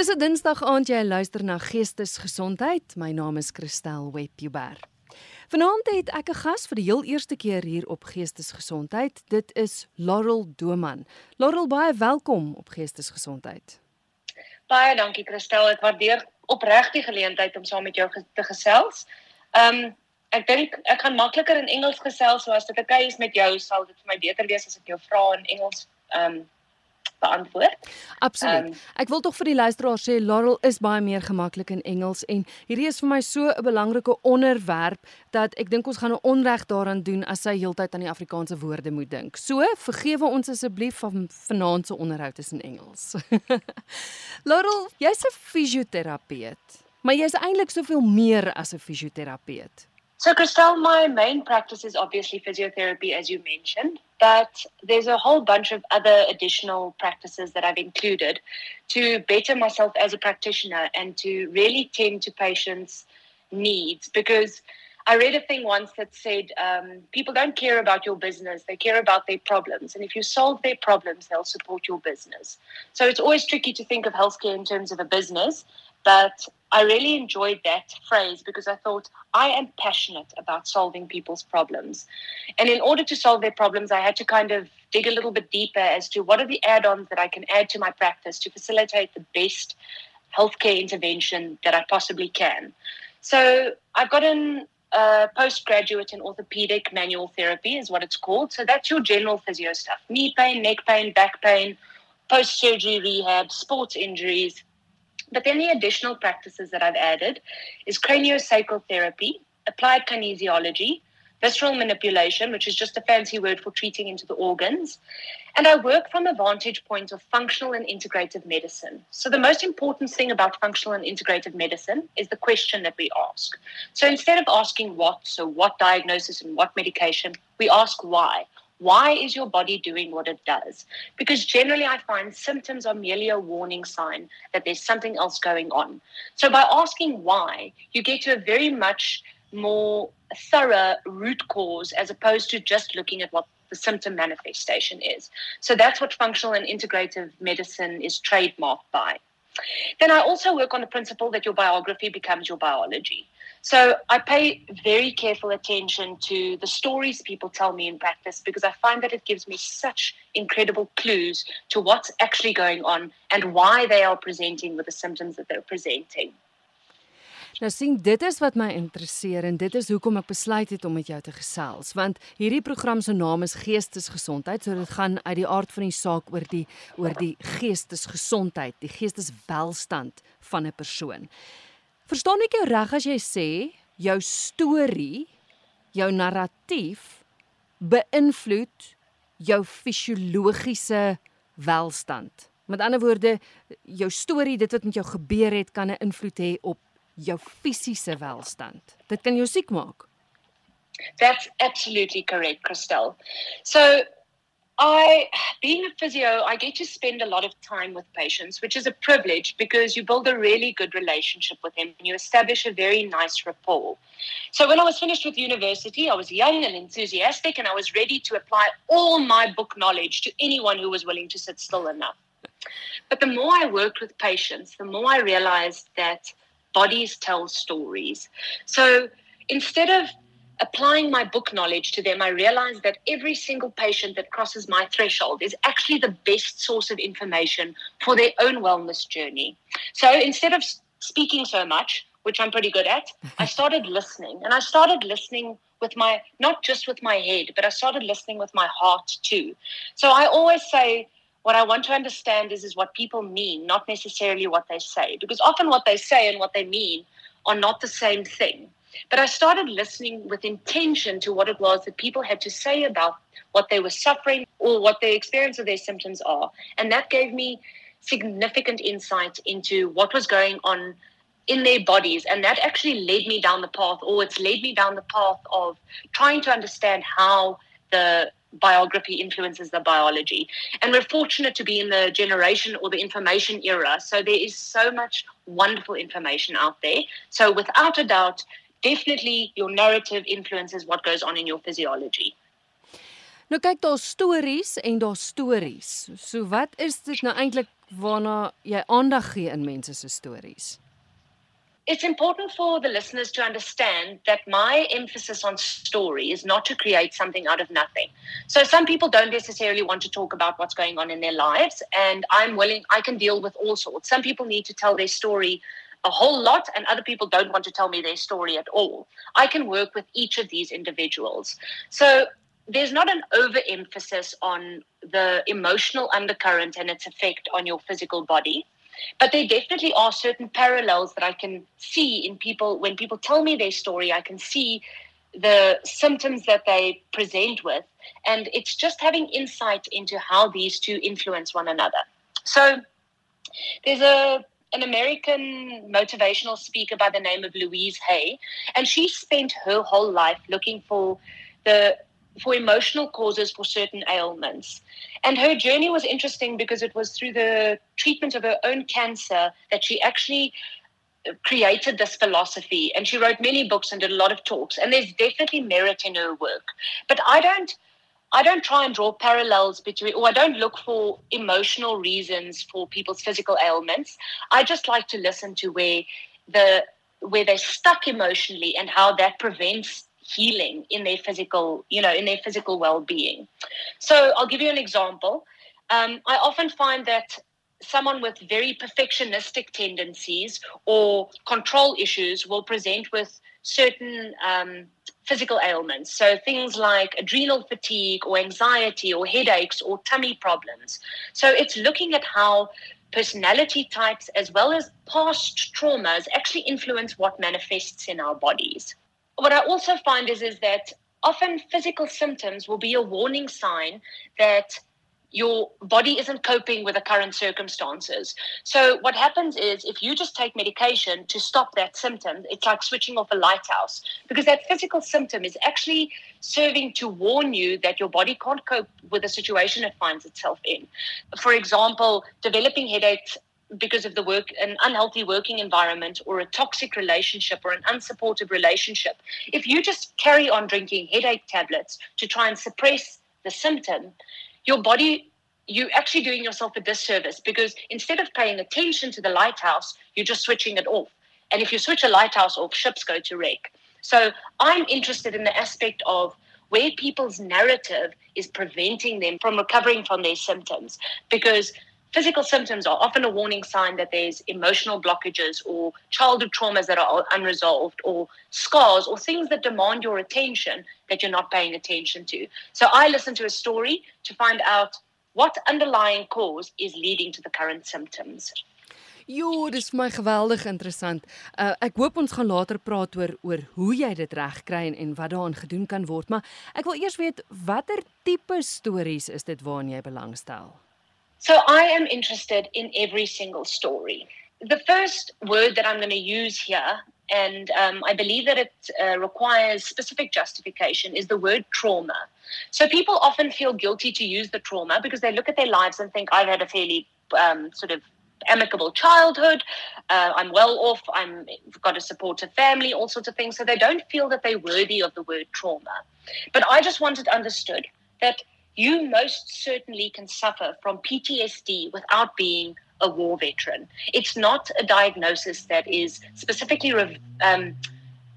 Dis 'n Dinsdag aand jy luister na Geestesgesondheid. My naam is Christel Webber. Vanaand het ek 'n gas vir die heel eerste keer hier op Geestesgesondheid. Dit is Laurel Doman. Laurel, baie welkom op Geestesgesondheid. Baie dankie Christel. Ek waardeer opreg die geleentheid om saam met jou te gesels. Ehm um, ek dink ek gaan makliker in Engels gesels, so as dit oukei is met jou, sal dit vir my beter wees as ek jou vra in Engels ehm um, beantwoord. Absoluut. Um, ek wil tog vir die luisteraars sê Laurel is baie meer gemaklik in Engels en hierdie is vir my so 'n belangrike onderwerp dat ek dink ons gaan 'n onreg daaraan doen as sy heeltyd aan die Afrikaanse woorde moet dink. So, vergewe ons asseblief van vanaand se onderhoud is in Engels. Laurel, jy's 'n fisioterapeut, maar jy's eintlik soveel meer as 'n fisioterapeut. So, Christelle, my main practice is obviously physiotherapy, as you mentioned, but there's a whole bunch of other additional practices that I've included to better myself as a practitioner and to really tend to patients' needs. Because I read a thing once that said um, people don't care about your business, they care about their problems. And if you solve their problems, they'll support your business. So it's always tricky to think of healthcare in terms of a business. But I really enjoyed that phrase because I thought I am passionate about solving people's problems. And in order to solve their problems, I had to kind of dig a little bit deeper as to what are the add ons that I can add to my practice to facilitate the best healthcare intervention that I possibly can. So I've gotten a postgraduate in orthopedic manual therapy, is what it's called. So that's your general physio stuff knee pain, neck pain, back pain, post surgery rehab, sports injuries but then the additional practices that I've added is craniosacral therapy, applied kinesiology, visceral manipulation, which is just a fancy word for treating into the organs. And I work from a vantage point of functional and integrative medicine. So, the most important thing about functional and integrative medicine is the question that we ask. So, instead of asking what, so what diagnosis and what medication, we ask why. Why is your body doing what it does? Because generally, I find symptoms are merely a warning sign that there's something else going on. So, by asking why, you get to a very much more thorough root cause as opposed to just looking at what the symptom manifestation is. So, that's what functional and integrative medicine is trademarked by. Then I also work on the principle that your biography becomes your biology. So I pay very careful attention to the stories people tell me in practice because I find that it gives me such incredible clues to what's actually going on and why they are presenting with the symptoms that they're presenting. Nou sien dit is wat my interesseer en dit is hoekom ek besluit het om met jou te gesels want hierdie program se naam is Geestesgesondheid so dit gaan uit die aard van die saak oor die oor die geestesgesondheid die geesteswelstand van 'n persoon. Verstaan ek jou reg as jy sê jou storie, jou narratief beïnvloed jou fisiologiese welstand. Met ander woorde, jou storie, dit wat met jou gebeur het, kan 'n invloed hê op jou fisiese welstand. Dit kan jou siek maak. That's absolutely correct, Christelle. So I, being a physio, I get to spend a lot of time with patients, which is a privilege because you build a really good relationship with them and you establish a very nice rapport. So, when I was finished with university, I was young and enthusiastic and I was ready to apply all my book knowledge to anyone who was willing to sit still enough. But the more I worked with patients, the more I realized that bodies tell stories. So, instead of applying my book knowledge to them, I realized that every single patient that crosses my threshold is actually the best source of information for their own wellness journey. So instead of speaking so much, which I'm pretty good at, I started listening. And I started listening with my, not just with my head, but I started listening with my heart too. So I always say, what I want to understand is, is what people mean, not necessarily what they say. Because often what they say and what they mean are not the same thing. But I started listening with intention to what it was that people had to say about what they were suffering or what the experience of their symptoms are. And that gave me significant insight into what was going on in their bodies. And that actually led me down the path, or it's led me down the path of trying to understand how the biography influences the biology. And we're fortunate to be in the generation or the information era. So there is so much wonderful information out there. So without a doubt, definitely your narrative influences what goes on in your physiology. Nou kyk daar stories en daar stories. So wat is dit nou eintlik waarna jy aandag gee in mense se stories? It's important for the listeners to understand that my emphasis on story is not to create something out of nothing. So some people don't necessarily want to talk about what's going on in their lives and I'm willing I can deal with all sorts. Some people need to tell their story a whole lot and other people don't want to tell me their story at all. I can work with each of these individuals. So there's not an overemphasis on the emotional undercurrent and its effect on your physical body. But there definitely are certain parallels that I can see in people. When people tell me their story, I can see the symptoms that they present with. And it's just having insight into how these two influence one another. So there's a an American motivational speaker by the name of Louise Hay, and she spent her whole life looking for the for emotional causes for certain ailments. And her journey was interesting because it was through the treatment of her own cancer that she actually created this philosophy. And she wrote many books and did a lot of talks. And there's definitely merit in her work. But I don't. I don't try and draw parallels between, or I don't look for emotional reasons for people's physical ailments. I just like to listen to where the where they're stuck emotionally and how that prevents healing in their physical, you know, in their physical well-being. So I'll give you an example. Um, I often find that someone with very perfectionistic tendencies or control issues will present with certain um, physical ailments. So things like adrenal fatigue or anxiety or headaches or tummy problems. So it's looking at how personality types as well as past traumas actually influence what manifests in our bodies what I also find is is that often physical symptoms will be a warning sign that your body isn't coping with the current circumstances. So what happens is if you just take medication to stop that symptom, it's like switching off a lighthouse because that physical symptom is actually serving to warn you that your body can't cope with the situation it finds itself in. For example, developing headaches because of the work an unhealthy working environment or a toxic relationship or an unsupportive relationship if you just carry on drinking headache tablets to try and suppress the symptom your body you're actually doing yourself a disservice because instead of paying attention to the lighthouse you're just switching it off. And if you switch a lighthouse off ships go to wreck. So i'm interested in the aspect of where people's narrative is preventing them from recovering from their symptoms because physical symptoms are often a warning sign that there's emotional blockages or childhood traumas that are unresolved or scars or things that demand your attention that you're not paying attention to. So I listen to a story to find out what underlying cause is leading to the current symptoms. Jo, dis vir my geweldig interessant. Uh, ek hoop ons gaan later praat oor oor hoe jy dit regkry en, en wat daaraan gedoen kan word, maar ek wil eers weet watter tipe stories is dit waaraan jy belangstel? So I am interested in every single story. The first word that I'm going to use here, and um, I believe that it uh, requires specific justification, is the word trauma. So people often feel guilty to use the trauma because they look at their lives and think, I've had a fairly um, sort of amicable childhood. Uh, I'm well off. I've got a supportive family, all sorts of things. So they don't feel that they're worthy of the word trauma. But I just wanted understood that you most certainly can suffer from PTSD without being a war veteran. It's not a diagnosis that is specifically um,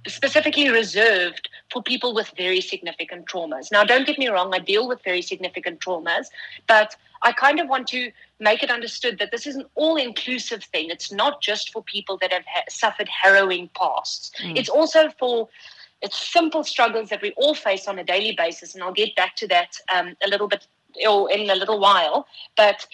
specifically reserved for people with very significant traumas. Now, don't get me wrong, I deal with very significant traumas, but I kind of want to make it understood that this is an all inclusive thing. It's not just for people that have ha- suffered harrowing pasts, mm. it's also for it's simple struggles that we all face on a daily basis, and I'll get back to that um, a little bit or in a little while. But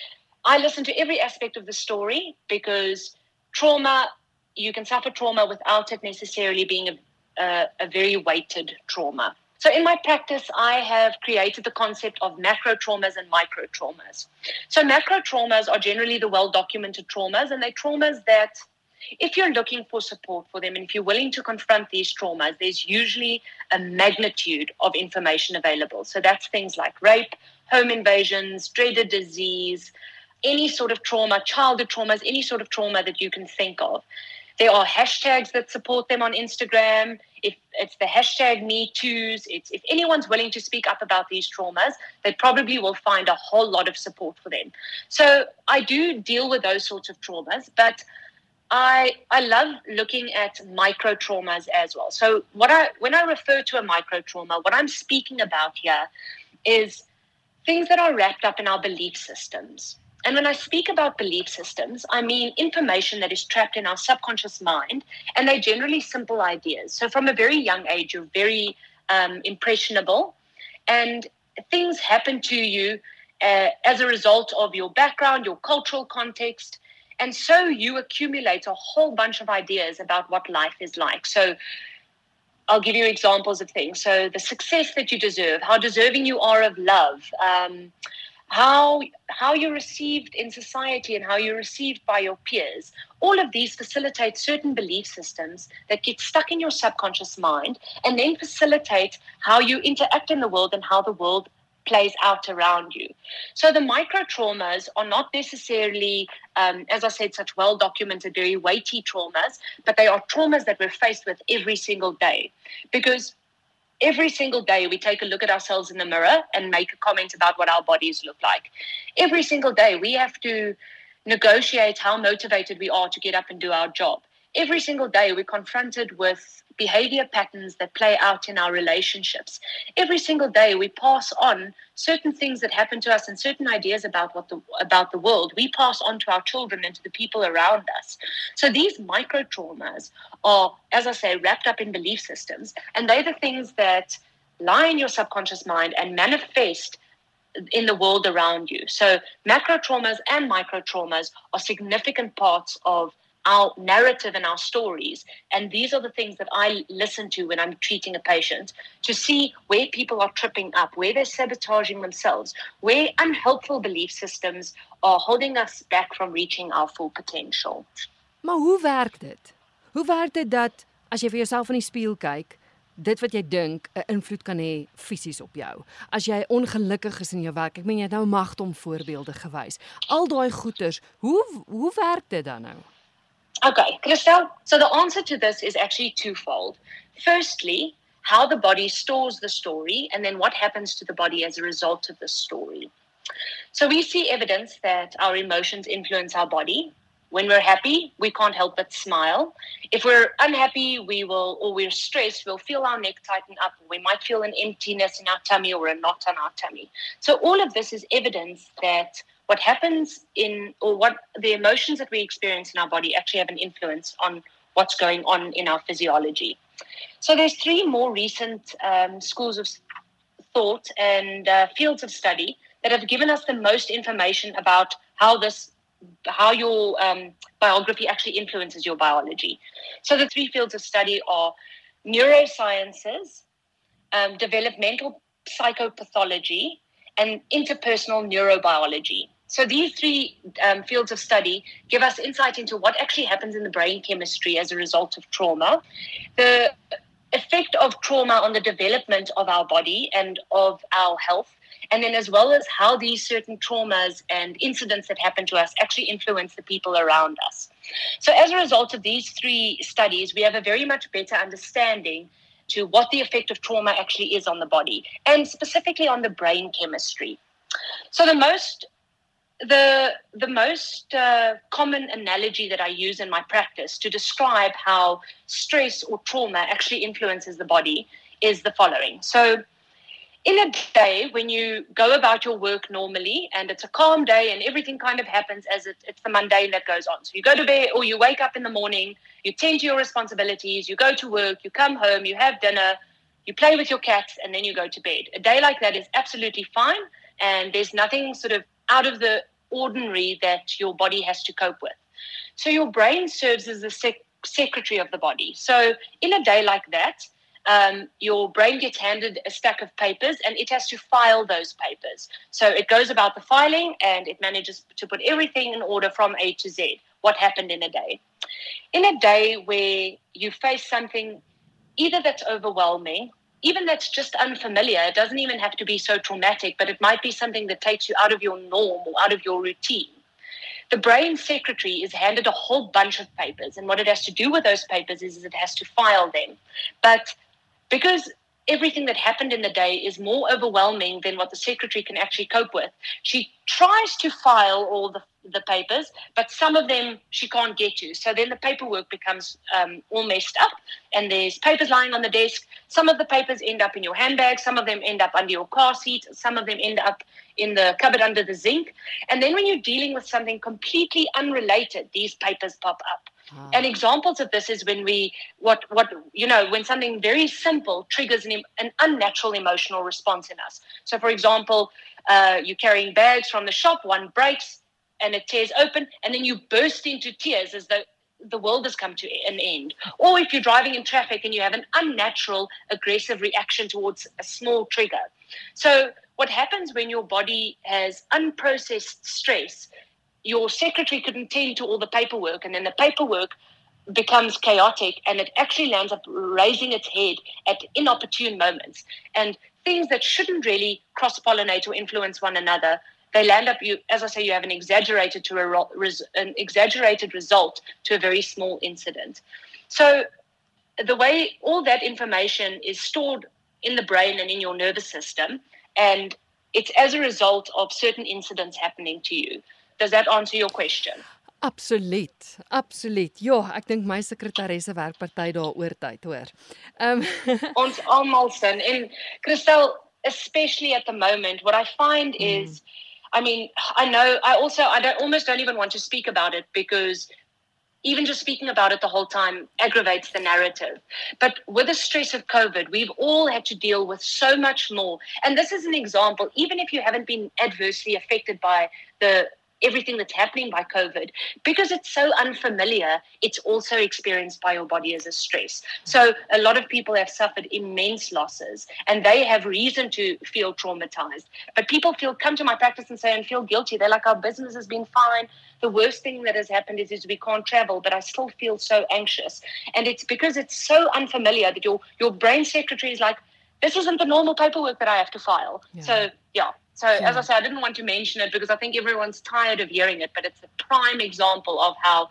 I listen to every aspect of the story because trauma, you can suffer trauma without it necessarily being a, a, a very weighted trauma. So, in my practice, I have created the concept of macro traumas and micro traumas. So, macro traumas are generally the well documented traumas, and they're traumas that if you're looking for support for them and if you're willing to confront these traumas, there's usually a magnitude of information available. So that's things like rape, home invasions, dreaded disease, any sort of trauma, childhood traumas, any sort of trauma that you can think of. there are hashtags that support them on Instagram. If it's the hashtag Me Too's, it's if anyone's willing to speak up about these traumas, they probably will find a whole lot of support for them. So I do deal with those sorts of traumas, but I I love looking at micro traumas as well. So what I when I refer to a micro trauma, what I'm speaking about here is things that are wrapped up in our belief systems. And when I speak about belief systems, I mean information that is trapped in our subconscious mind, and they're generally simple ideas. So from a very young age, you're very um, impressionable, and things happen to you uh, as a result of your background, your cultural context. And so you accumulate a whole bunch of ideas about what life is like. So I'll give you examples of things. So the success that you deserve, how deserving you are of love, um, how how you're received in society and how you're received by your peers all of these facilitate certain belief systems that get stuck in your subconscious mind and then facilitate how you interact in the world and how the world plays out around you so the micro traumas are not necessarily um, as i said such well documented very weighty traumas but they are traumas that we're faced with every single day because every single day we take a look at ourselves in the mirror and make a comment about what our bodies look like. Every single day we have to negotiate how motivated we are to get up and do our job. Every single day we're confronted with behavior patterns that play out in our relationships. Every single day we pass on certain things that happen to us and certain ideas about what the about the world we pass on to our children and to the people around us. So these micro traumas are as I say wrapped up in belief systems and they're the things that lie in your subconscious mind and manifest in the world around you. So macro traumas and micro traumas are significant parts of our narrative and our stories. And these are the things that I listen to when I'm treating a patient to see where people are tripping up, where they're sabotaging themselves, where unhelpful belief systems are holding us back from reaching our full potential. Maar hoe werk dit? Hoe werk dit dat as jy vir jouself in die spieël kyk, dit wat jy dink 'n invloed kan hê fisies op jou. As jy ongelukkig is in jou werk, ek meen jy het nou magte om voorbeelde gewys. Al daai goeters, hoe hoe werk dit dan nou? Okay, Christelle. So the answer to this is actually twofold. Firstly, how the body stores the story, and then what happens to the body as a result of the story. So we see evidence that our emotions influence our body. When we're happy, we can't help but smile. If we're unhappy, we will, or we're stressed, we'll feel our neck tighten up. We might feel an emptiness in our tummy or a knot on our tummy. So all of this is evidence that what happens in or what the emotions that we experience in our body actually have an influence on what's going on in our physiology. So there's three more recent um, schools of thought and uh, fields of study that have given us the most information about how this how your um, biography actually influences your biology. So the three fields of study are neurosciences, um, developmental psychopathology, and interpersonal neurobiology. So these three um, fields of study give us insight into what actually happens in the brain chemistry as a result of trauma, the effect of trauma on the development of our body and of our health, and then as well as how these certain traumas and incidents that happen to us actually influence the people around us. So as a result of these three studies, we have a very much better understanding to what the effect of trauma actually is on the body and specifically on the brain chemistry. So the most the the most uh, common analogy that I use in my practice to describe how stress or trauma actually influences the body is the following. So, in a day when you go about your work normally and it's a calm day and everything kind of happens as it, it's the mundane that goes on. So you go to bed or you wake up in the morning, you tend to your responsibilities, you go to work, you come home, you have dinner, you play with your cats, and then you go to bed. A day like that is absolutely fine, and there's nothing sort of out of the ordinary that your body has to cope with. So your brain serves as the sec- secretary of the body. So in a day like that, um, your brain gets handed a stack of papers and it has to file those papers. So it goes about the filing and it manages to put everything in order from A to Z. What happened in a day? In a day where you face something either that's overwhelming even that's just unfamiliar, it doesn't even have to be so traumatic, but it might be something that takes you out of your norm or out of your routine. the brain secretary is handed a whole bunch of papers. And what it has to do with those papers is, is it has to file them. But because everything that happened in the day is more overwhelming than what the secretary can actually cope with. She tries to file all the, the papers, but some of them she can't get to. So then the paperwork becomes um, all messed up, and there's papers lying on the desk. Some of the papers end up in your handbag, some of them end up under your car seat, some of them end up in the cupboard under the zinc. And then when you're dealing with something completely unrelated, these papers pop up. Ah. And examples of this is when we, what, what, you know, when something very simple triggers an, an unnatural emotional response in us. So, for example, uh, you're carrying bags from the shop, one breaks and it tears open, and then you burst into tears as though the world has come to an end. Or if you're driving in traffic and you have an unnatural, aggressive reaction towards a small trigger. So, what happens when your body has unprocessed stress your secretary could attend to all the paperwork, and then the paperwork becomes chaotic and it actually lands up raising its head at inopportune moments. And things that shouldn't really cross pollinate or influence one another, they land up, you, as I say, you have an exaggerated, to a, an exaggerated result to a very small incident. So the way all that information is stored in the brain and in your nervous system, and it's as a result of certain incidents happening to you. Does that answer your question? Absoluut. Absoluut. Ja, ek dink my sekretaresse werk party daaroor tyd, hoor. Ehm um, ons almal sin en Christel especially at the moment what I find mm. is I mean, I know I also I don't almost don't even want to speak about it because even just speaking about it the whole time aggravates the narrative. But with the stress of COVID, we've all had to deal with so much more. And this is an example, even if you haven't been adversely affected by the everything that's happening by COVID, because it's so unfamiliar, it's also experienced by your body as a stress. So a lot of people have suffered immense losses and they have reason to feel traumatized. But people feel come to my practice and say and feel guilty. They're like, our business has been fine. The worst thing that has happened is, is we can't travel, but I still feel so anxious. And it's because it's so unfamiliar that your your brain secretary is like, this isn't the normal paperwork that I have to file. Yeah. So yeah. So, yeah. as I said, I didn't want to mention it because I think everyone's tired of hearing it, but it's a prime example of how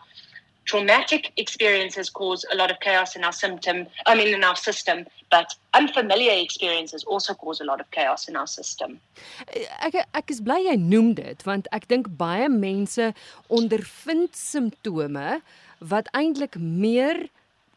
traumatic experiences cause a lot of chaos in our symptom, I mean, in our system, but unfamiliar experiences also cause a lot of chaos in our system. Ek ek is bly jy noem dit want ek dink baie mense ondervind simptome wat eintlik meer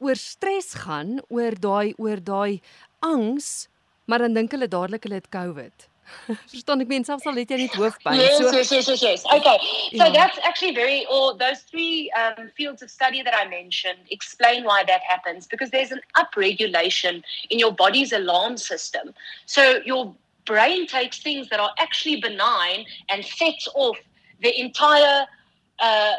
oor stres gaan, oor daai oor daai angs, maar dan dink hulle dadelik hulle het COVID. Verstaan ek mens selfs al het jy net hoofpyn. Yes, so, yes, yes, yes, yes. Okay. So yeah. that's actually very or those three um, fields of study that I mentioned explain why that happens because there's an upregulation in your body's alarm system. So your brain takes things that are actually benign and sets off the entire uh,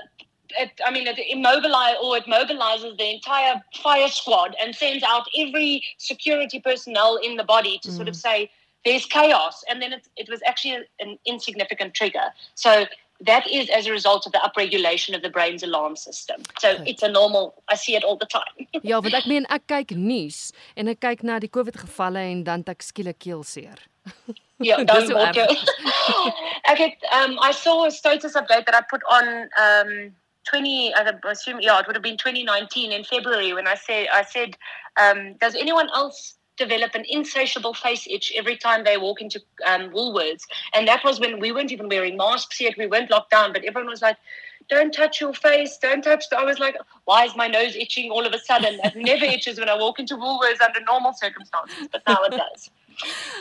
it, I mean, it immobilize or it mobilizes the entire fire squad and sends out every security personnel in the body to mm. sort of mm. say, there's chaos, and then it, it was actually an insignificant trigger. So that is as a result of the upregulation of the brain's alarm system. So Goed. it's a normal I see it all the time. ja, want ek meen ek kyk nuus en ek kyk na die COVID gevalle en dan ek skielik keelseer. ja, dan word jy Ek het um I saw a status update that I put on um 20 I assume yeah, it would have been 2019 in February when I said I said um does anyone else develop an insatiable face itch every time they walk into um, Woolworths. And that was when we weren't even wearing masks yet. We weren't locked down, but everyone was like, don't touch your face, don't touch. The... I was like, why is my nose itching all of a sudden? It never itches when I walk into Woolworths under normal circumstances, but now it does.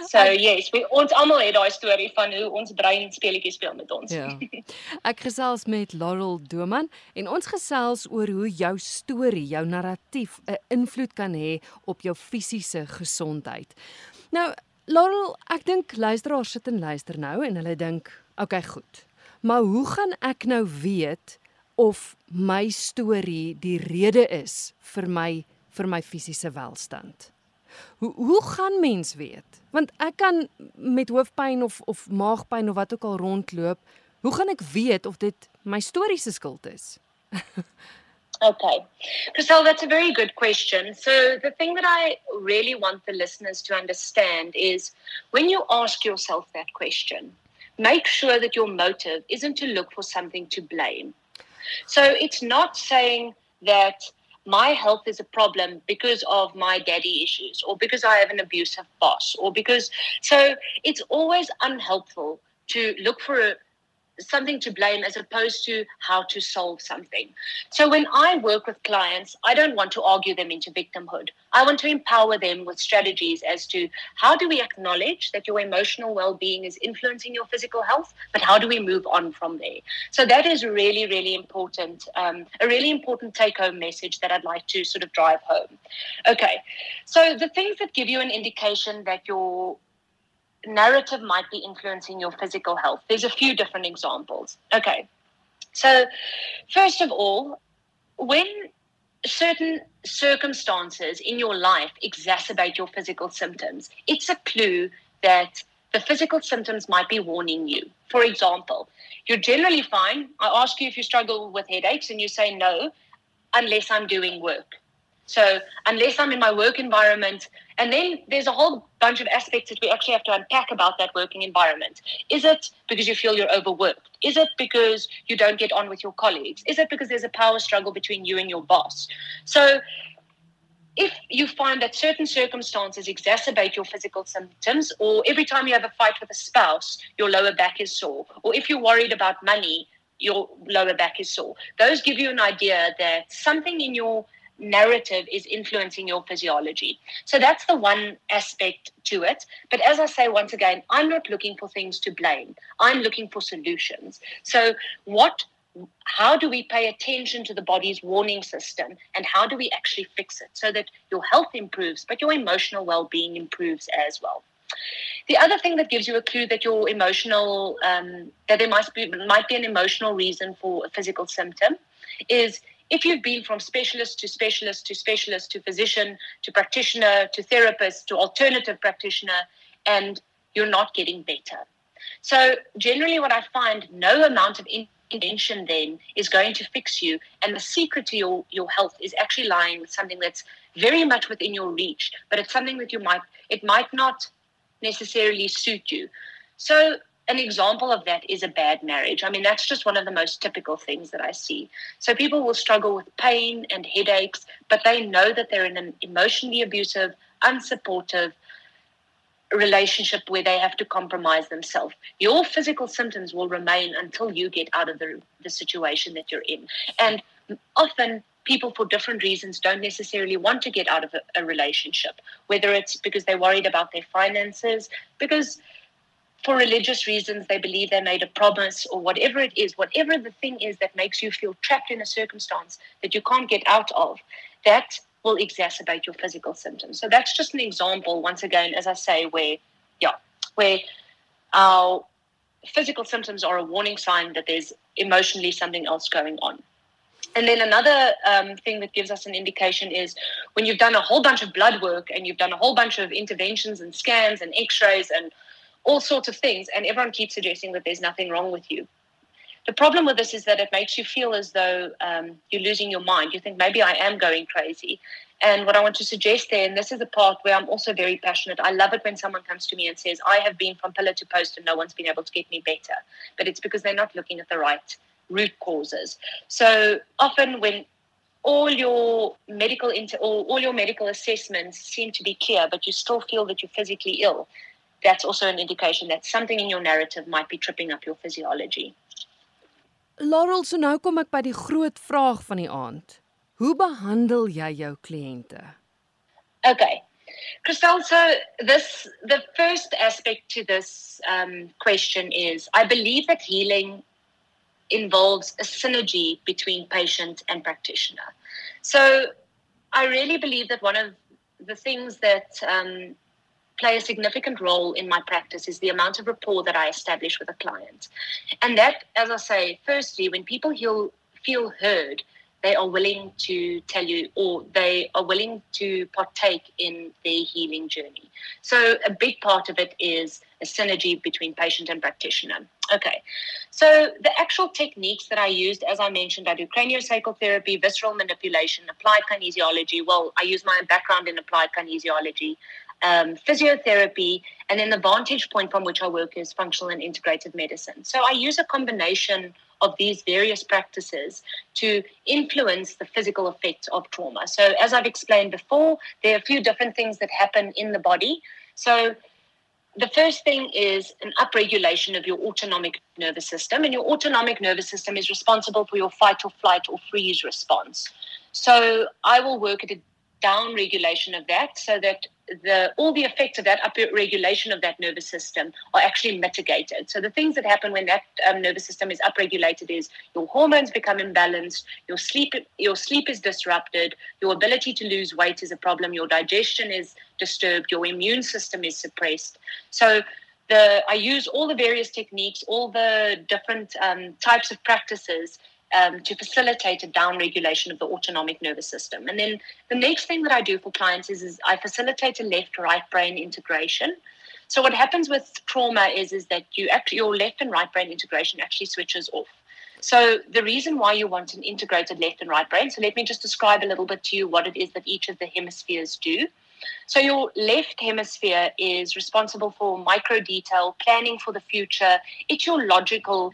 So yes, we ons almal het daai storie van hoe ons brein speletjies speel met ons. Ja. Ek gesels met Laurel Doman en ons gesels oor hoe jou storie, jou narratief 'n invloed kan hê op jou fisiese gesondheid. Nou Laurel, ek dink luisteraars sit en luister nou en hulle dink, "Oké, okay, goed. Maar hoe gaan ek nou weet of my storie die rede is vir my vir my fisiese welstand?" Hoe hoe gaan mens weet? Want ek kan met hoofpyn of of maagpyn of wat ook al rondloop. Hoe gaan ek weet of dit my storie se skuld is? Okay. Chriselle, that's a very good question. So, the thing that I really want the listeners to understand is when you ask yourself that question, make sure that your motive isn't to look for something to blame. So it's not saying that my health is a problem because of my daddy issues or because I have an abusive boss or because so it's always unhelpful to look for a something to blame as opposed to how to solve something. So when I work with clients, I don't want to argue them into victimhood. I want to empower them with strategies as to how do we acknowledge that your emotional well-being is influencing your physical health, but how do we move on from there? So that is really, really important. Um, a really important take-home message that I'd like to sort of drive home. Okay, so the things that give you an indication that your narrative might be influencing your physical health. There's a few different examples. Okay. So, first of all, when certain circumstances in your life exacerbate your physical symptoms, it's a clue that the physical symptoms might be warning you. For example, you're generally fine. I ask you if you struggle with headaches, and you say no, unless I'm doing work. So unless I'm in my work environment, and then there's a whole bunch of aspects that we actually have to unpack about that working environment. Is it because you feel you're overworked? Is it because you don't get on with your colleagues? Is it because there's a power struggle between you and your boss? So if you find that certain circumstances exacerbate your physical symptoms, or every time you have a fight with a spouse, your lower back is sore, or if you're worried about money, your lower back is sore, those give you an idea that something in your narrative is influencing your physiology. So that's the one aspect to it. But as I say once again, I'm not looking for things to blame. I'm looking for solutions. So what how do we pay attention to the body's warning system and how do we actually fix it so that your health improves but your emotional well-being improves as well the other thing that gives you a clue that your emotional um, that there might be might be an emotional reason for a physical symptom is if you've been from specialist to specialist to specialist to physician to practitioner to therapist to alternative practitioner and you're not getting better. So, generally, what I find no amount of intervention then is going to fix you. And the secret to your, your health is actually lying with something that's very much within your reach, but it's something that you might, it might not necessarily suit you. So, an example of that is a bad marriage. I mean, that's just one of the most typical things that I see. So people will struggle with pain and headaches, but they know that they're in an emotionally abusive, unsupportive relationship where they have to compromise themselves. Your physical symptoms will remain until you get out of the, the situation that you're in. And often people for different reasons don't necessarily want to get out of a, a relationship, whether it's because they're worried about their finances, because for religious reasons, they believe they made a promise or whatever it is, whatever the thing is that makes you feel trapped in a circumstance that you can't get out of, that will exacerbate your physical symptoms. So that's just an example, once again, as I say, where, yeah, where our physical symptoms are a warning sign that there's emotionally something else going on. And then another um, thing that gives us an indication is when you've done a whole bunch of blood work and you've done a whole bunch of interventions and scans and x rays and all sorts of things, and everyone keeps suggesting that there's nothing wrong with you. The problem with this is that it makes you feel as though um, you're losing your mind. You think maybe I am going crazy. And what I want to suggest there, and this is the part where I'm also very passionate, I love it when someone comes to me and says, I have been from pillar to post and no one's been able to get me better. But it's because they're not looking at the right root causes. So often when all your medical inter- all, all your medical assessments seem to be clear, but you still feel that you're physically ill, that's also an indication that something in your narrative might be tripping up your physiology. Laurel, so nou kom ek by die groot vraag van die aand. Hoe behandel jy jou kliënte? Okay. Christel, so this the first aspect to this um, question is I believe that healing involves a synergy between patient and practitioner. So I really believe that one of the things that um, play a significant role in my practice is the amount of rapport that I establish with a client. And that, as I say, firstly, when people feel, feel heard, they are willing to tell you or they are willing to partake in their healing journey. So, a big part of it is a synergy between patient and practitioner. Okay, so the actual techniques that I used, as I mentioned, I do craniosacral therapy, visceral manipulation, applied kinesiology. Well, I use my background in applied kinesiology. Um, physiotherapy, and then the vantage point from which I work is functional and integrated medicine. So I use a combination of these various practices to influence the physical effects of trauma. So, as I've explained before, there are a few different things that happen in the body. So, the first thing is an upregulation of your autonomic nervous system, and your autonomic nervous system is responsible for your fight or flight or freeze response. So, I will work at a down regulation of that so that the all the effects of that upregulation of that nervous system are actually mitigated. So the things that happen when that um, nervous system is upregulated is your hormones become imbalanced, your sleep your sleep is disrupted, your ability to lose weight is a problem, your digestion is disturbed, your immune system is suppressed. So the I use all the various techniques, all the different um, types of practices um, to facilitate a down regulation of the autonomic nervous system. And then the next thing that I do for clients is, is I facilitate a left right brain integration. So what happens with trauma is, is that you actually your left and right brain integration actually switches off. So the reason why you want an integrated left and right brain, so let me just describe a little bit to you what it is that each of the hemispheres do. So your left hemisphere is responsible for micro detail, planning for the future. It's your logical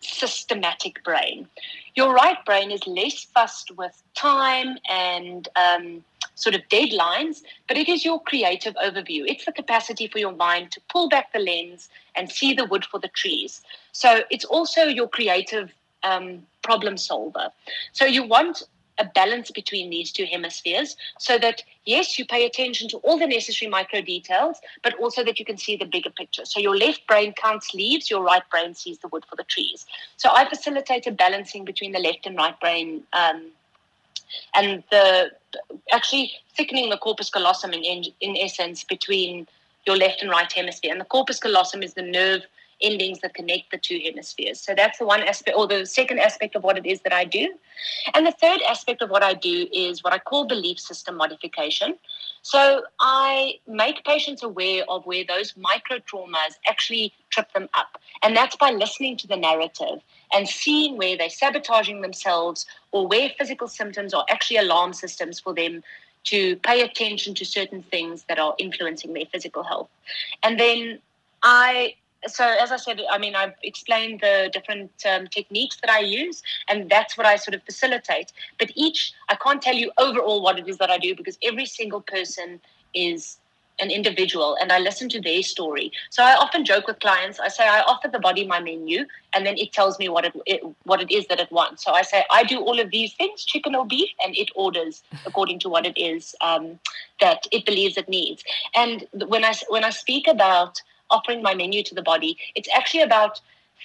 systematic brain. Your right brain is less fussed with time and um, sort of deadlines, but it is your creative overview. It's the capacity for your mind to pull back the lens and see the wood for the trees. So it's also your creative um, problem solver. So you want a balance between these two hemispheres so that yes you pay attention to all the necessary micro details but also that you can see the bigger picture. So your left brain counts leaves your right brain sees the wood for the trees. So i facilitate a balancing between the left and right brain um, and the actually thickening the corpus callosum in, in essence between your left and right hemisphere. And the corpus callosum is the nerve endings that connect the two hemispheres. So that's the one aspect, or the second aspect of what it is that I do. And the third aspect of what I do is what I call belief system modification. So I make patients aware of where those micro traumas actually trip them up. And that's by listening to the narrative and seeing where they're sabotaging themselves or where physical symptoms are actually alarm systems for them to pay attention to certain things that are influencing their physical health. And then I so as I said, I mean, I've explained the different um, techniques that I use, and that's what I sort of facilitate. But each, I can't tell you overall what it is that I do because every single person is an individual, and I listen to their story. So I often joke with clients. I say I offer the body my menu, and then it tells me what it, it what it is that it wants. So I say I do all of these things, chicken or beef, and it orders according to what it is um, that it believes it needs. And when I when I speak about offering my menu to the body. It's actually about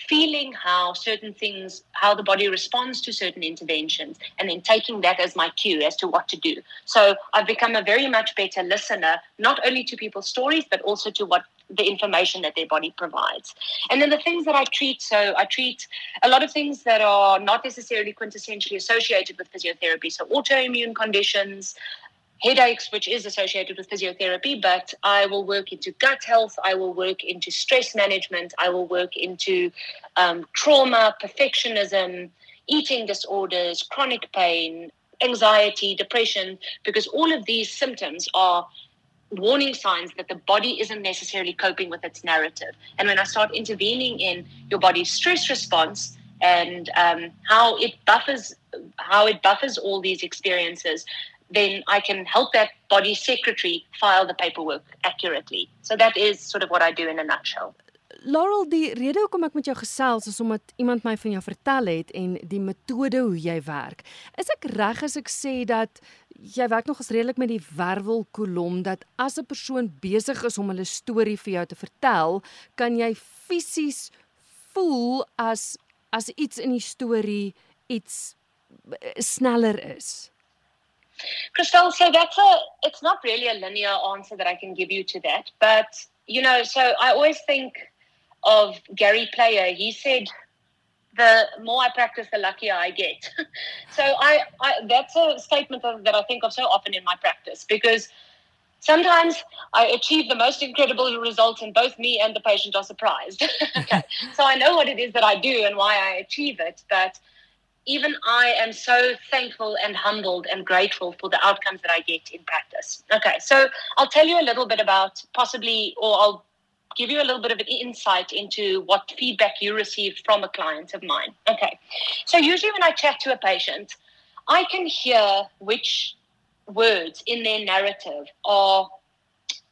feeling how certain things, how the body responds to certain interventions, and then taking that as my cue as to what to do. So I've become a very much better listener, not only to people's stories, but also to what the information that their body provides. And then the things that I treat, so I treat a lot of things that are not necessarily quintessentially associated with physiotherapy. So autoimmune conditions, headaches, which is associated with physiotherapy, but I will work into gut health, I will work into stress management, I will work into um, trauma, perfectionism, eating disorders, chronic pain, anxiety, depression, because all of these symptoms are warning signs that the body isn't necessarily coping with its narrative. And when I start intervening in your body's stress response, and um, how it buffers how it buffers all these experiences then I can help that body secretary file the paperwork accurately. So that is sort of what I do in a nutshell. Laurel, die rede hoekom ek met jou gesels is omdat iemand my van jou vertel het en die metode hoe jy werk. Is ek reg as ek sê dat jy werk nogals redelik met die wervelkolom dat as 'n persoon besig is om hulle storie vir jou te vertel, kan jy fisies voel as as iets in die storie iets eh, sneller is? Christelle, so that's a, it's not really a linear answer that I can give you to that. But, you know, so I always think of Gary Player. He said, the more I practice, the luckier I get. so I, I, that's a statement that I think of so often in my practice because sometimes I achieve the most incredible results and both me and the patient are surprised. So I know what it is that I do and why I achieve it, but even I am so thankful and humbled and grateful for the outcomes that I get in practice. Okay, so I'll tell you a little bit about possibly, or I'll give you a little bit of an insight into what feedback you received from a client of mine. Okay, so usually when I chat to a patient, I can hear which words in their narrative are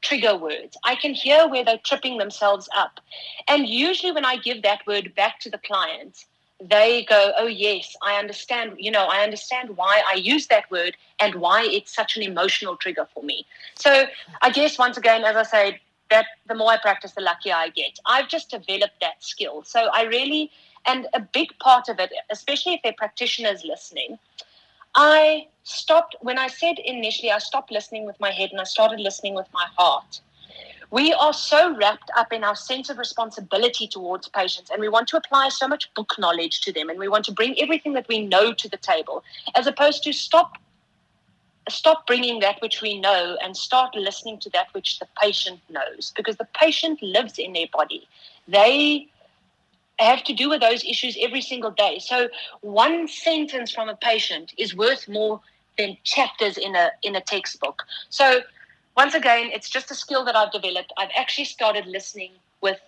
trigger words. I can hear where they're tripping themselves up. And usually when I give that word back to the client, they go, Oh, yes, I understand. You know, I understand why I use that word and why it's such an emotional trigger for me. So I guess once again, as I say, that the more I practice, the luckier I get. I've just developed that skill. So I really, and a big part of it, especially if they're practitioners listening, I stopped, when I said initially, I stopped listening with my head and I started listening with my heart. We are so wrapped up in our sense of responsibility towards patients, and we want to apply so much book knowledge to them, and we want to bring everything that we know to the table, as opposed to stop stop bringing that which we know and start listening to that which the patient knows because the patient lives in their body. They have to do with those issues every single day. So one sentence from a patient is worth more than chapters in a in a textbook. So once again, it's just a skill that I've developed. I've actually started listening with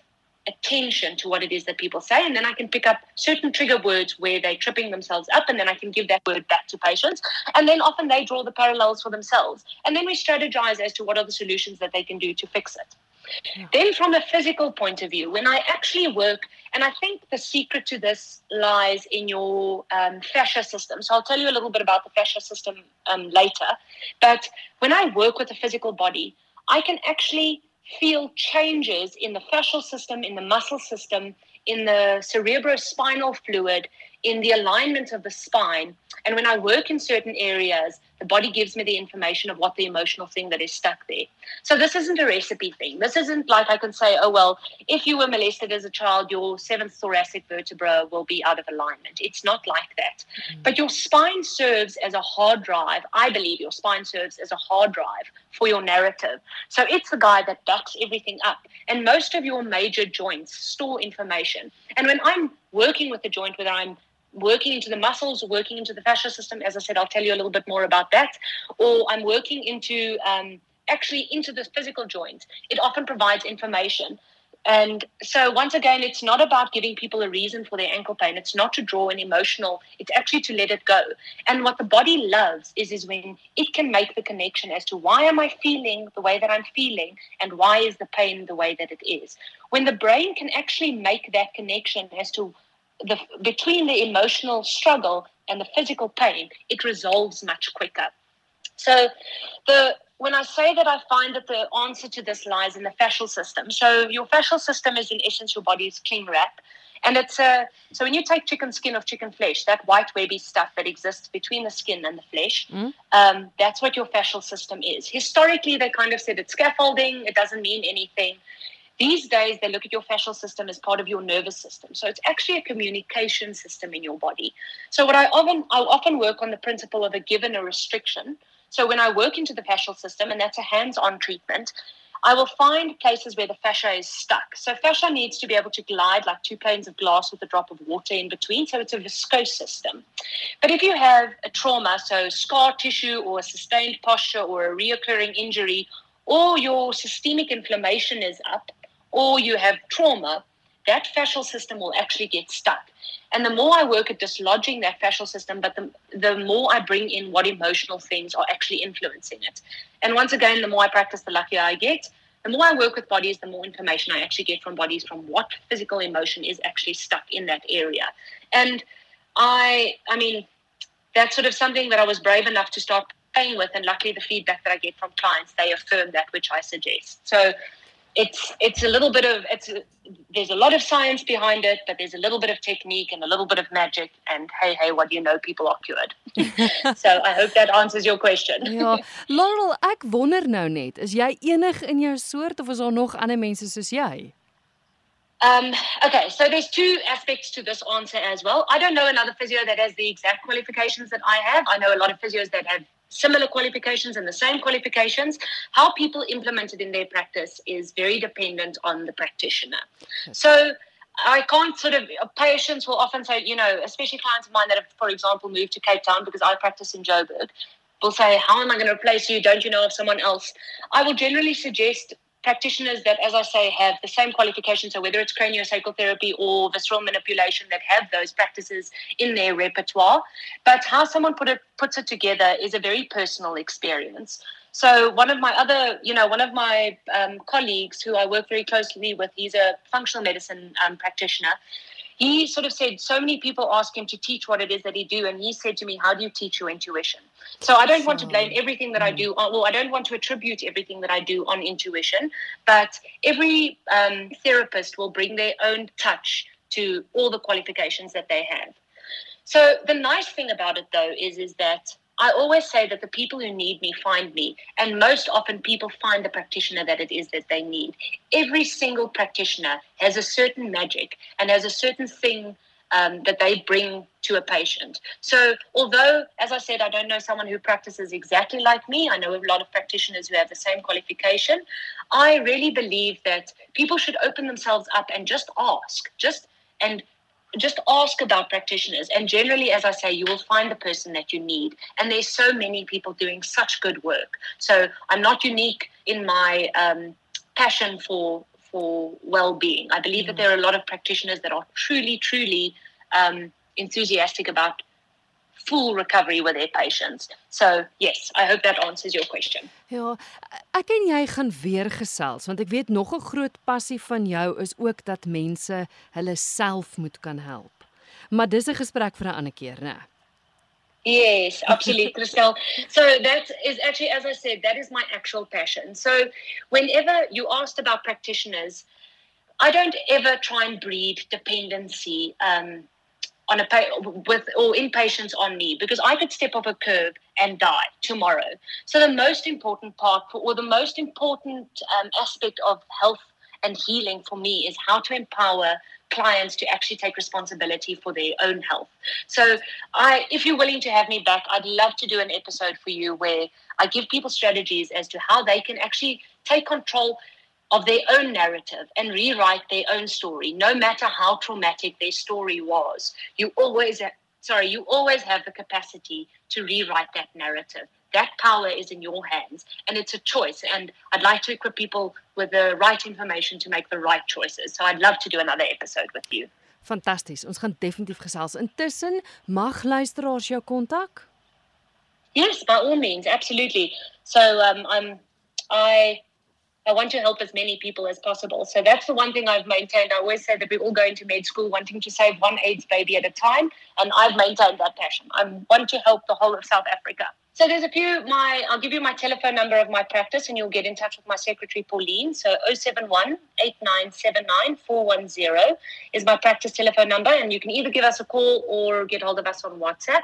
attention to what it is that people say, and then I can pick up certain trigger words where they're tripping themselves up, and then I can give that word back to patients. And then often they draw the parallels for themselves. And then we strategize as to what are the solutions that they can do to fix it. Then, from a physical point of view, when I actually work, and I think the secret to this lies in your um, fascia system. So, I'll tell you a little bit about the fascia system um, later. But when I work with the physical body, I can actually feel changes in the fascial system, in the muscle system, in the cerebrospinal fluid, in the alignment of the spine. And when I work in certain areas, the body gives me the information of what the emotional thing that is stuck there. So this isn't a recipe thing. This isn't like I can say, oh, well, if you were molested as a child, your seventh thoracic vertebra will be out of alignment. It's not like that. Mm-hmm. But your spine serves as a hard drive. I believe your spine serves as a hard drive for your narrative. So it's the guy that backs everything up. And most of your major joints store information. And when I'm working with the joint, whether I'm working into the muscles, working into the fascia system. As I said, I'll tell you a little bit more about that. Or I'm working into um, actually into the physical joint. It often provides information. And so, once again, it's not about giving people a reason for their ankle pain. It's not to draw an emotional, it's actually to let it go. And what the body loves is, is when it can make the connection as to why am I feeling the way that I'm feeling and why is the pain the way that it is. When the brain can actually make that connection as to the, between the emotional struggle and the physical pain, it resolves much quicker. So, the when I say that I find that the answer to this lies in the fascial system. So, your fascial system is in essence your body's cling wrap. And it's a so when you take chicken skin or chicken flesh, that white webby stuff that exists between the skin and the flesh, mm. um, that's what your fascial system is. Historically, they kind of said it's scaffolding; it doesn't mean anything. These days, they look at your fascial system as part of your nervous system. So it's actually a communication system in your body. So what I often I often work on the principle of a given a restriction. So when I work into the fascial system, and that's a hands-on treatment, I will find places where the fascia is stuck. So fascia needs to be able to glide like two panes of glass with a drop of water in between. So it's a viscose system. But if you have a trauma, so scar tissue or a sustained posture or a reoccurring injury, or your systemic inflammation is up, or you have trauma, that fascial system will actually get stuck. And the more I work at dislodging that fascial system, but the, the more I bring in what emotional things are actually influencing it. And once again, the more I practice, the luckier I get. The more I work with bodies, the more information I actually get from bodies from what physical emotion is actually stuck in that area. And I, I mean, that's sort of something that I was brave enough to start playing with. And luckily, the feedback that I get from clients, they affirm that which I suggest. So it's it's a little bit of it's there's a lot of science behind it, but there's a little bit of technique and a little bit of magic. And hey, hey, what do you know? People are cured. so I hope that answers your question. ja, Laurel, ek wonder nou net, is jy enig in jou soort of is daar nog ander mense soos jy? Um, okay, so there's two aspects to this answer as well. I don't know another physio that has the exact qualifications that I have. I know a lot of physios that have similar qualifications and the same qualifications. How people implement it in their practice is very dependent on the practitioner. So I can't sort of uh, patients will often say, you know, especially clients of mine that have, for example, moved to Cape Town because I practice in Joburg, will say, How am I going to replace you? Don't you know of someone else? I will generally suggest practitioners that, as I say, have the same qualifications. So whether it's craniosacral therapy or visceral manipulation, that have those practices in their repertoire. But how someone put it puts it together is a very personal experience. So one of my other, you know, one of my um, colleagues who I work very closely with, he's a functional medicine um, practitioner. He sort of said so many people ask him to teach what it is that he do, and he said to me, "How do you teach your intuition?" So I don't want to blame everything that I do. On, well, I don't want to attribute everything that I do on intuition, but every um, therapist will bring their own touch to all the qualifications that they have. So the nice thing about it, though, is is that I always say that the people who need me find me, and most often people find the practitioner that it is that they need. Every single practitioner has a certain magic and has a certain thing um, that they bring to a patient. So, although, as I said, I don't know someone who practices exactly like me, I know a lot of practitioners who have the same qualification. I really believe that people should open themselves up and just ask, just and just ask about practitioners. And generally, as I say, you will find the person that you need. And there's so many people doing such good work. So I'm not unique in my um, passion for for well-being. I believe mm. that there are a lot of practitioners that are truly, truly um, enthusiastic about full recovery with their patients. So, yes, I hope that answers your question. Ja, ek en jy gaan weer gesels want ek weet nog 'n groot passie van jou is ook dat mense hulle self moet kan help. Maar dis 'n gesprek vir 'n ander keer, né? Yes, absolutely, Christel. So that is actually, as I said, that is my actual passion. So whenever you asked about practitioners, I don't ever try and breed dependency um, on a with or in patients on me because I could step off a curb and die tomorrow. So the most important part for, or the most important um, aspect of health and healing for me is how to empower clients to actually take responsibility for their own health. So I if you're willing to have me back, I'd love to do an episode for you where I give people strategies as to how they can actually take control of their own narrative and rewrite their own story, no matter how traumatic their story was. You always, sorry, you always have the capacity to rewrite that narrative. That power is in your hands, and it's a choice. And I'd like to equip people with the right information to make the right choices. So I'd love to do another episode with you. Fantasties. Ons gaan definitief gesels. Intussen mag luisteraars jou kontak? Yes, by all means, absolutely. So um I'm I I want to help as many people as possible. So that's the one thing I've maintained. I always say that we all go into med school wanting to save one AIDS baby at a time, and I've maintained that passion. I want to help the whole of South Africa. So there's a few. My I'll give you my telephone number of my practice, and you'll get in touch with my secretary Pauline. So 071 is my practice telephone number, and you can either give us a call or get hold of us on WhatsApp.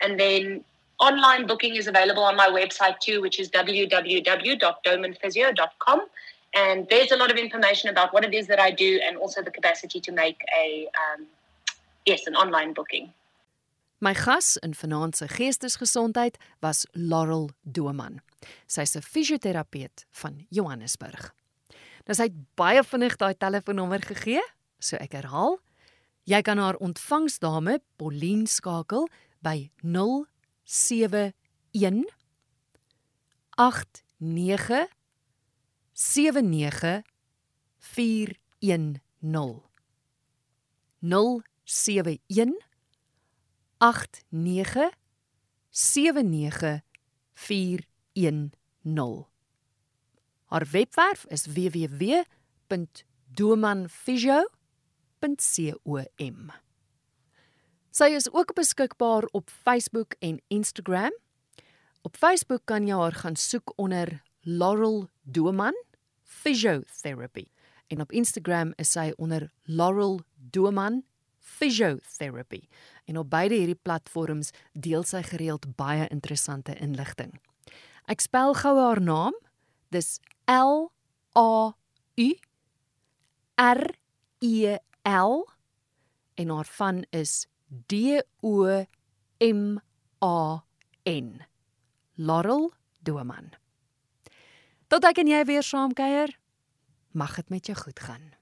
And then online booking is available on my website too, which is www.domanphysio.com. And there's a lot of information about what it is that I do and also the capacity to make a um, yes, an online booking. My gas in vanaand se geestesgesondheid was Laurel Doman. Sy's 'n fisioterapeut van Johannesburg. Nou sy het baie vinnig daai telefoonnommer gegee, so ek herhaal. Jy kan haar ontvangsdame Pauline skakel by 0 071 89 79 410 071 89 79 410 Haar webwerf is www.domanphysio.com Sy is ook beskikbaar op Facebook en Instagram. Op Facebook kan jy haar gaan soek onder Laurel Doman Physiotherapy en op Instagram is sy onder Laurel Doman Physiotherapy. En op beide hierdie platforms deel sy gereeld baie interessante inligting. Ek spel gou haar naam. Dis L A U R E L en haar van is D O M A N. Laurel Doman. Tot ek en jy weer saam kuier. Mag dit met jou goed gaan.